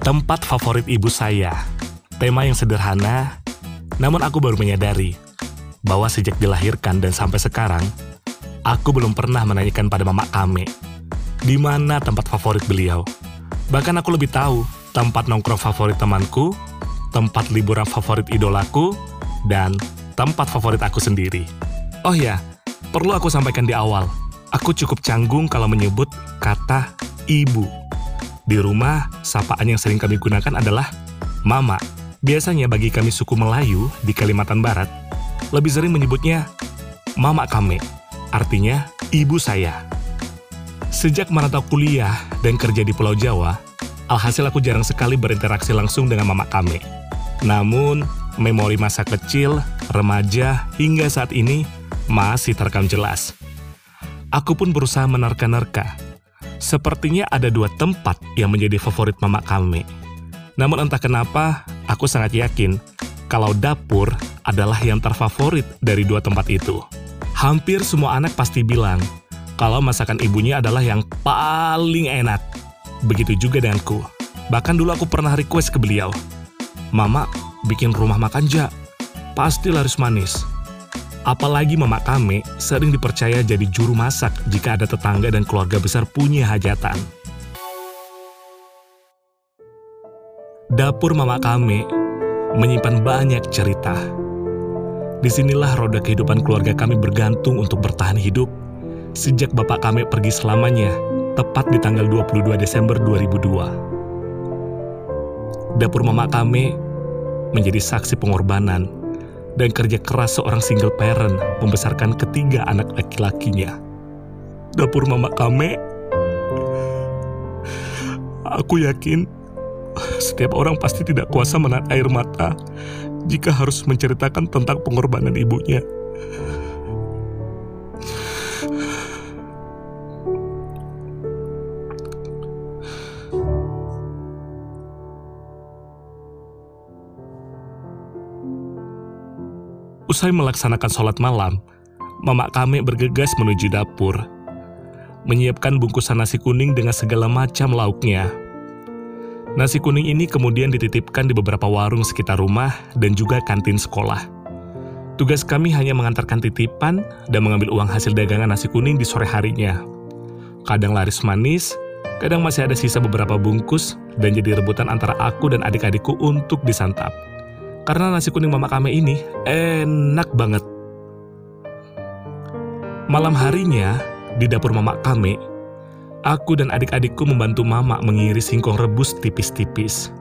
Tempat favorit ibu saya. Tema yang sederhana, namun aku baru menyadari bahwa sejak dilahirkan dan sampai sekarang, aku belum pernah menanyakan pada mama kami di mana tempat favorit beliau. Bahkan aku lebih tahu tempat nongkrong favorit temanku, tempat liburan favorit idolaku, dan tempat favorit aku sendiri. Oh ya, perlu aku sampaikan di awal, aku cukup canggung kalau menyebut kata ibu. Di rumah, sapaan yang sering kami gunakan adalah mama. Biasanya bagi kami suku Melayu di Kalimantan Barat, lebih sering menyebutnya mama kami, artinya ibu saya. Sejak merantau kuliah dan kerja di Pulau Jawa, alhasil aku jarang sekali berinteraksi langsung dengan mama kami. Namun, memori masa kecil, remaja, hingga saat ini masih terekam jelas. Aku pun berusaha menerka-nerka Sepertinya ada dua tempat yang menjadi favorit mama kami. Namun entah kenapa, aku sangat yakin kalau dapur adalah yang terfavorit dari dua tempat itu. Hampir semua anak pasti bilang kalau masakan ibunya adalah yang paling enak. Begitu juga denganku. Bahkan dulu aku pernah request ke beliau, Mama, bikin rumah makan ja, pasti laris manis. Apalagi mama kami sering dipercaya jadi juru masak jika ada tetangga dan keluarga besar punya hajatan. Dapur mama kami menyimpan banyak cerita. Di sinilah roda kehidupan keluarga kami bergantung untuk bertahan hidup sejak bapak kami pergi selamanya, tepat di tanggal 22 Desember 2002. Dapur mama kami menjadi saksi pengorbanan dan kerja keras seorang single parent membesarkan ketiga anak laki-lakinya. Dapur mama kame, aku yakin setiap orang pasti tidak kuasa menahan air mata jika harus menceritakan tentang pengorbanan ibunya. Usai melaksanakan sholat malam, Mama kami bergegas menuju dapur, menyiapkan bungkusan nasi kuning dengan segala macam lauknya. Nasi kuning ini kemudian dititipkan di beberapa warung sekitar rumah dan juga kantin sekolah. Tugas kami hanya mengantarkan titipan dan mengambil uang hasil dagangan nasi kuning di sore harinya. Kadang laris manis, kadang masih ada sisa beberapa bungkus dan jadi rebutan antara aku dan adik-adikku untuk disantap. Karena nasi kuning mama kami ini enak banget. Malam harinya, di dapur mama kami, aku dan adik-adikku membantu mama mengiris singkong rebus tipis-tipis.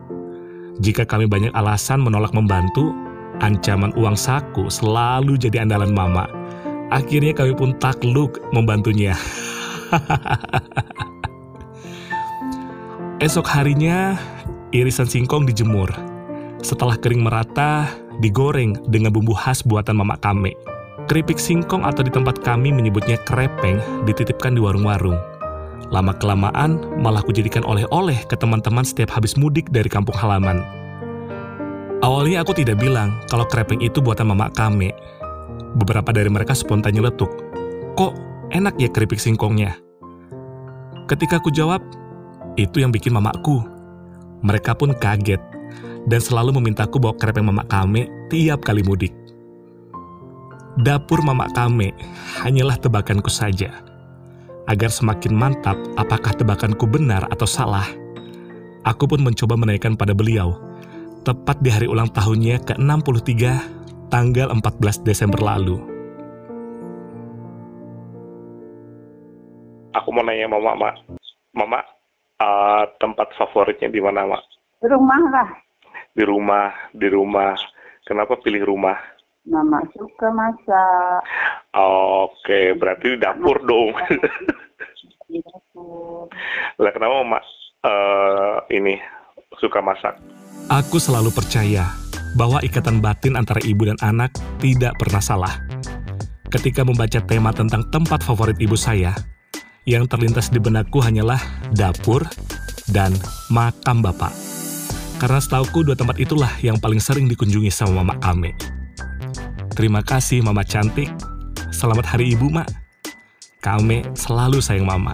Jika kami banyak alasan menolak membantu, ancaman uang saku selalu jadi andalan mama. Akhirnya kami pun takluk membantunya. Esok harinya, irisan singkong dijemur setelah kering merata, digoreng dengan bumbu khas buatan mama kami. Keripik singkong atau di tempat kami menyebutnya krepeng dititipkan di warung-warung. Lama-kelamaan malah kujadikan oleh-oleh ke teman-teman setiap habis mudik dari kampung halaman. Awalnya aku tidak bilang kalau krepeng itu buatan mama kami. Beberapa dari mereka spontan nyeletuk. Kok enak ya keripik singkongnya? Ketika aku jawab, itu yang bikin mamaku. Mereka pun kaget dan selalu memintaku bawa krepeng mama kame tiap kali mudik. Dapur mama kame hanyalah tebakanku saja. Agar semakin mantap apakah tebakanku benar atau salah, aku pun mencoba menaikkan pada beliau, tepat di hari ulang tahunnya ke-63, tanggal 14 Desember lalu. Aku mau nanya mama, mak. Mama, uh, tempat favoritnya di mana, mak? Rumah lah di rumah di rumah. Kenapa pilih rumah? Mama suka masak. Oke berarti di dapur dong. di dapur. Lah kenapa mama uh, ini suka masak? Aku selalu percaya bahwa ikatan batin antara ibu dan anak tidak pernah salah. Ketika membaca tema tentang tempat favorit ibu saya yang terlintas di benakku hanyalah dapur dan makam bapak. Karena setauku dua tempat itulah yang paling sering dikunjungi sama Mama Ame. Terima kasih Mama cantik. Selamat Hari Ibu, Mak. Kame selalu sayang Mama.